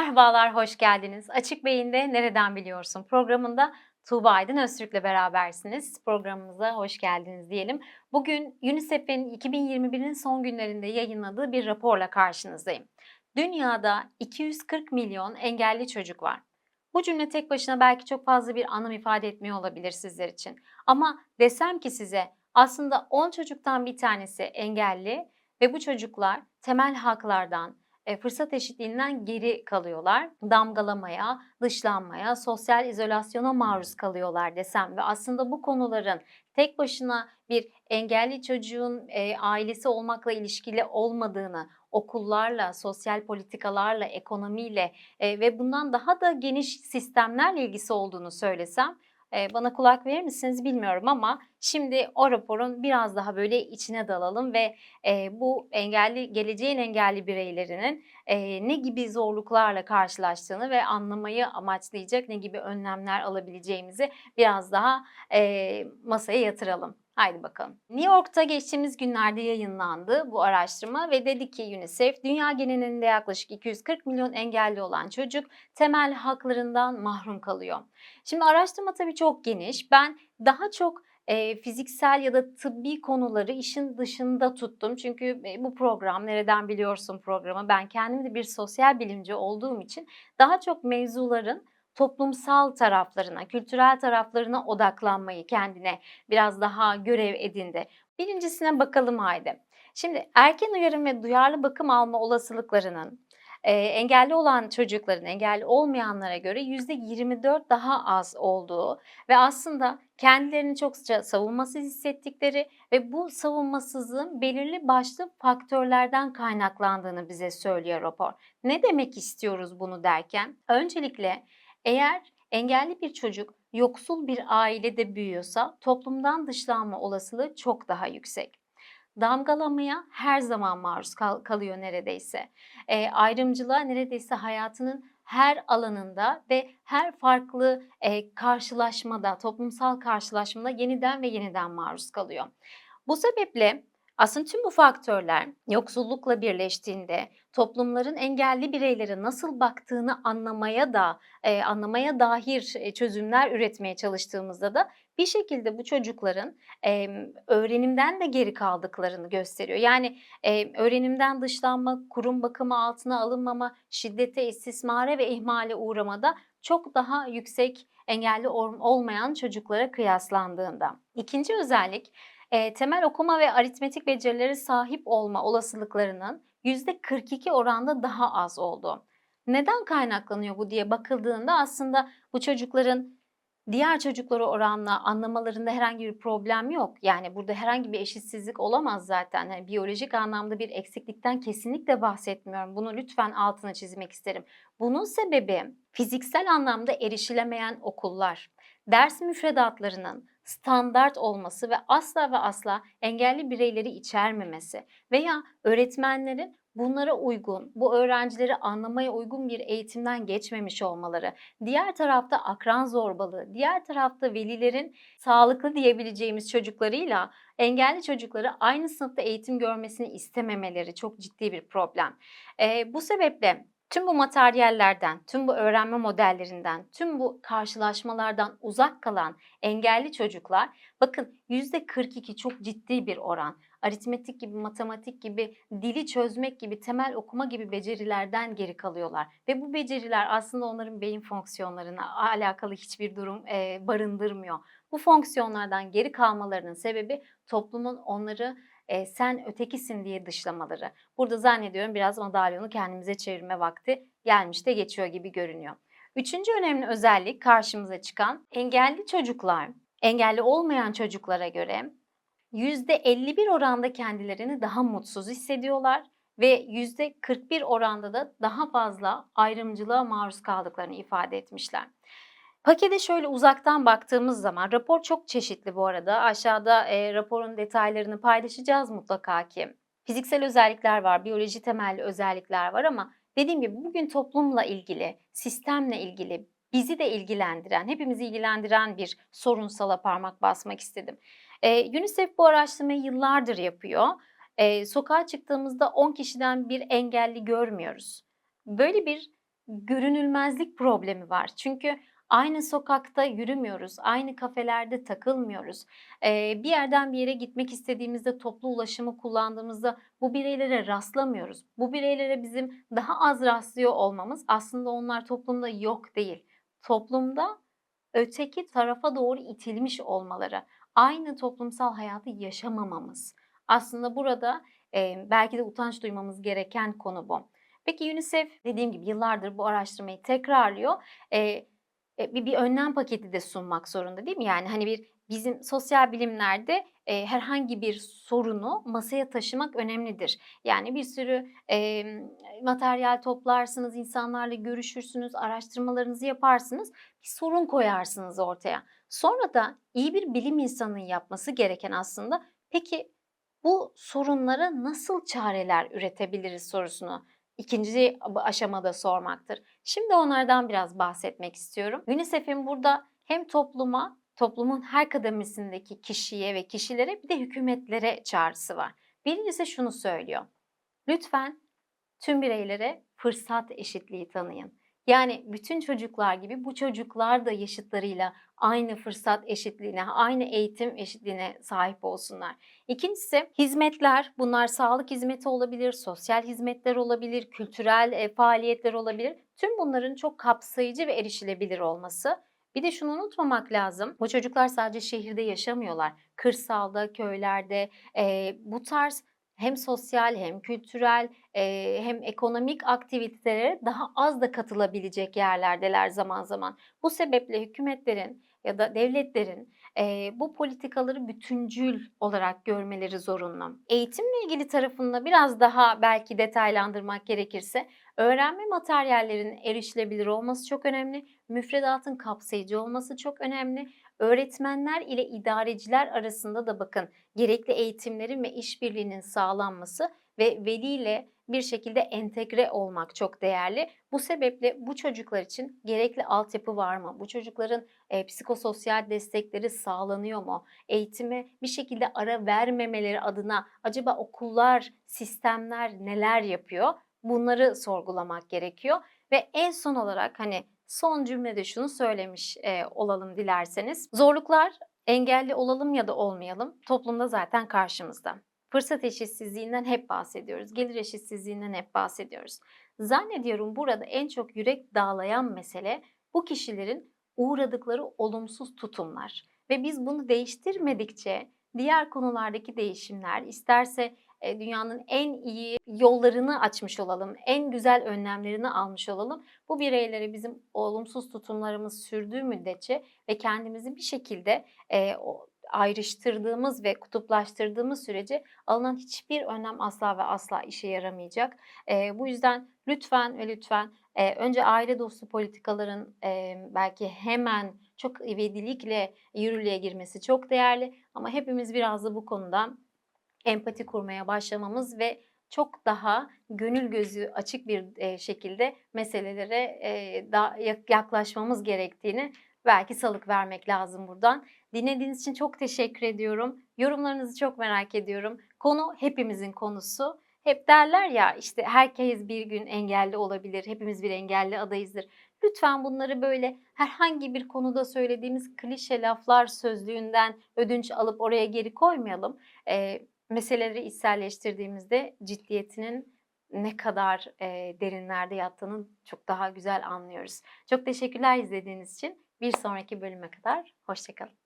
Merhabalar, hoş geldiniz. Açık Beyin'de Nereden Biliyorsun programında Tuğba Aydın Öztürk'le berabersiniz. Programımıza hoş geldiniz diyelim. Bugün UNICEF'in 2021'in son günlerinde yayınladığı bir raporla karşınızdayım. Dünyada 240 milyon engelli çocuk var. Bu cümle tek başına belki çok fazla bir anlam ifade etmiyor olabilir sizler için. Ama desem ki size aslında 10 çocuktan bir tanesi engelli ve bu çocuklar temel haklardan, fırsat eşitliğinden geri kalıyorlar. Damgalamaya, dışlanmaya, sosyal izolasyona maruz kalıyorlar desem ve aslında bu konuların tek başına bir engelli çocuğun e, ailesi olmakla ilişkili olmadığını, okullarla, sosyal politikalarla, ekonomiyle e, ve bundan daha da geniş sistemlerle ilgisi olduğunu söylesem bana kulak verir misiniz bilmiyorum ama şimdi o raporun biraz daha böyle içine dalalım ve bu engelli geleceğin engelli bireylerinin ne gibi zorluklarla karşılaştığını ve anlamayı amaçlayacak ne gibi önlemler alabileceğimizi biraz daha masaya yatıralım. Haydi bakalım. New York'ta geçtiğimiz günlerde yayınlandı bu araştırma ve dedi ki UNICEF dünya genelinde yaklaşık 240 milyon engelli olan çocuk temel haklarından mahrum kalıyor. Şimdi araştırma tabii çok geniş. Ben daha çok e, fiziksel ya da tıbbi konuları işin dışında tuttum. Çünkü e, bu program nereden biliyorsun programı ben kendim de bir sosyal bilimci olduğum için daha çok mevzuların toplumsal taraflarına, kültürel taraflarına odaklanmayı kendine biraz daha görev edindi. Birincisine bakalım haydi. Şimdi erken uyarım ve duyarlı bakım alma olasılıklarının e, engelli olan çocukların engelli olmayanlara göre %24 daha az olduğu ve aslında kendilerini çok savunmasız hissettikleri ve bu savunmasızlığın belirli başlı faktörlerden kaynaklandığını bize söylüyor rapor. Ne demek istiyoruz bunu derken? Öncelikle eğer engelli bir çocuk yoksul bir ailede büyüyorsa toplumdan dışlanma olasılığı çok daha yüksek. Damgalamaya her zaman maruz kal- kalıyor neredeyse. E, ayrımcılığa neredeyse hayatının her alanında ve her farklı e, karşılaşmada, toplumsal karşılaşmada yeniden ve yeniden maruz kalıyor. Bu sebeple aslında tüm bu faktörler yoksullukla birleştiğinde toplumların engelli bireylere nasıl baktığını anlamaya da e, anlamaya dair e, çözümler üretmeye çalıştığımızda da bir şekilde bu çocukların e, öğrenimden de geri kaldıklarını gösteriyor. Yani e, öğrenimden dışlanma, kurum bakımı altına alınmama, şiddete, istismara ve ihmale uğramada çok daha yüksek engelli olmayan çocuklara kıyaslandığında. İkinci özellik temel okuma ve aritmetik becerileri sahip olma olasılıklarının %42 oranda daha az oldu. Neden kaynaklanıyor bu diye bakıldığında aslında bu çocukların diğer çocuklara oranla anlamalarında herhangi bir problem yok. Yani burada herhangi bir eşitsizlik olamaz zaten. Yani biyolojik anlamda bir eksiklikten kesinlikle bahsetmiyorum. Bunu lütfen altına çizmek isterim. Bunun sebebi fiziksel anlamda erişilemeyen okullar, ders müfredatlarının standart olması ve asla ve asla engelli bireyleri içermemesi veya öğretmenlerin bunlara uygun, bu öğrencileri anlamaya uygun bir eğitimden geçmemiş olmaları, diğer tarafta akran zorbalığı, diğer tarafta velilerin sağlıklı diyebileceğimiz çocuklarıyla engelli çocukları aynı sınıfta eğitim görmesini istememeleri çok ciddi bir problem. E, bu sebeple Tüm bu materyallerden, tüm bu öğrenme modellerinden, tüm bu karşılaşmalardan uzak kalan engelli çocuklar bakın %42 çok ciddi bir oran. Aritmetik gibi, matematik gibi, dili çözmek gibi, temel okuma gibi becerilerden geri kalıyorlar. Ve bu beceriler aslında onların beyin fonksiyonlarına alakalı hiçbir durum e, barındırmıyor. Bu fonksiyonlardan geri kalmalarının sebebi toplumun onları e, sen ötekisin diye dışlamaları. Burada zannediyorum biraz madalyonu kendimize çevirme vakti gelmiş de geçiyor gibi görünüyor. Üçüncü önemli özellik karşımıza çıkan engelli çocuklar, engelli olmayan çocuklara göre %51 oranda kendilerini daha mutsuz hissediyorlar ve %41 oranda da daha fazla ayrımcılığa maruz kaldıklarını ifade etmişler. Pakete şöyle uzaktan baktığımız zaman rapor çok çeşitli bu arada. Aşağıda e, raporun detaylarını paylaşacağız mutlaka ki. Fiziksel özellikler var, biyoloji temelli özellikler var ama dediğim gibi bugün toplumla ilgili, sistemle ilgili, bizi de ilgilendiren, hepimizi ilgilendiren bir sorunsala parmak basmak istedim. E, UNICEF bu araştırmayı yıllardır yapıyor. E, sokağa çıktığımızda 10 kişiden bir engelli görmüyoruz. Böyle bir görünülmezlik problemi var. Çünkü aynı sokakta yürümüyoruz, aynı kafelerde takılmıyoruz. Bir yerden bir yere gitmek istediğimizde, toplu ulaşımı kullandığımızda bu bireylere rastlamıyoruz. Bu bireylere bizim daha az rastlıyor olmamız aslında onlar toplumda yok değil. Toplumda öteki tarafa doğru itilmiş olmaları, aynı toplumsal hayatı yaşamamamız. Aslında burada belki de utanç duymamız gereken konu bu. Peki UNICEF dediğim gibi yıllardır bu araştırmayı tekrarlıyor. E, bir, bir önlem paketi de sunmak zorunda değil mi? Yani hani bir bizim sosyal bilimlerde e, herhangi bir sorunu masaya taşımak önemlidir. Yani bir sürü e, materyal toplarsınız, insanlarla görüşürsünüz, araştırmalarınızı yaparsınız, bir sorun koyarsınız ortaya. Sonra da iyi bir bilim insanının yapması gereken aslında peki bu sorunlara nasıl çareler üretebiliriz sorusunu ikinci aşamada sormaktır. Şimdi onlardan biraz bahsetmek istiyorum. UNICEF'in burada hem topluma, toplumun her kademesindeki kişiye ve kişilere bir de hükümetlere çağrısı var. Birincisi şunu söylüyor. Lütfen tüm bireylere fırsat eşitliği tanıyın. Yani bütün çocuklar gibi bu çocuklar da yaşıtlarıyla aynı fırsat eşitliğine, aynı eğitim eşitliğine sahip olsunlar. İkincisi hizmetler. Bunlar sağlık hizmeti olabilir, sosyal hizmetler olabilir, kültürel e, faaliyetler olabilir. Tüm bunların çok kapsayıcı ve erişilebilir olması. Bir de şunu unutmamak lazım. Bu çocuklar sadece şehirde yaşamıyorlar. Kırsalda, köylerde e, bu tarz hem sosyal hem kültürel e, hem ekonomik aktivitelere daha az da katılabilecek yerlerdeler zaman zaman. Bu sebeple hükümetlerin ya da devletlerin e, bu politikaları bütüncül olarak görmeleri zorunlu. Eğitimle ilgili tarafında biraz daha belki detaylandırmak gerekirse öğrenme materyallerinin erişilebilir olması çok önemli. Müfredatın kapsayıcı olması çok önemli. Öğretmenler ile idareciler arasında da bakın gerekli eğitimlerin ve işbirliğinin sağlanması ve veliyle bir şekilde entegre olmak çok değerli. Bu sebeple bu çocuklar için gerekli altyapı var mı? Bu çocukların e, psikososyal destekleri sağlanıyor mu? Eğitime bir şekilde ara vermemeleri adına acaba okullar, sistemler neler yapıyor? Bunları sorgulamak gerekiyor ve en son olarak hani son cümlede şunu söylemiş e, olalım dilerseniz. Zorluklar engelli olalım ya da olmayalım toplumda zaten karşımızda. Fırsat eşitsizliğinden hep bahsediyoruz. Gelir eşitsizliğinden hep bahsediyoruz. Zannediyorum burada en çok yürek dağlayan mesele bu kişilerin uğradıkları olumsuz tutumlar. Ve biz bunu değiştirmedikçe diğer konulardaki değişimler isterse dünyanın en iyi yollarını açmış olalım, en güzel önlemlerini almış olalım. Bu bireylere bizim olumsuz tutumlarımız sürdüğü müddetçe ve kendimizi bir şekilde e, ayrıştırdığımız ve kutuplaştırdığımız sürece alınan hiçbir önlem asla ve asla işe yaramayacak. E, bu yüzden lütfen ve lütfen e, önce aile dostu politikaların e, belki hemen çok ivedilikle yürürlüğe girmesi çok değerli ama hepimiz biraz da bu konuda empati kurmaya başlamamız ve çok daha gönül gözü açık bir e, şekilde meselelere e, yaklaşmamız gerektiğini belki salık vermek lazım buradan. Dinlediğiniz için çok teşekkür ediyorum. Yorumlarınızı çok merak ediyorum. Konu hepimizin konusu. Hep derler ya işte herkes bir gün engelli olabilir. Hepimiz bir engelli adayızdır. Lütfen bunları böyle herhangi bir konuda söylediğimiz klişe laflar sözlüğünden ödünç alıp oraya geri koymayalım. E, meseleleri içselleştirdiğimizde ciddiyetinin ne kadar e, derinlerde yattığını çok daha güzel anlıyoruz. Çok teşekkürler izlediğiniz için. Bir sonraki bölüme kadar hoşçakalın.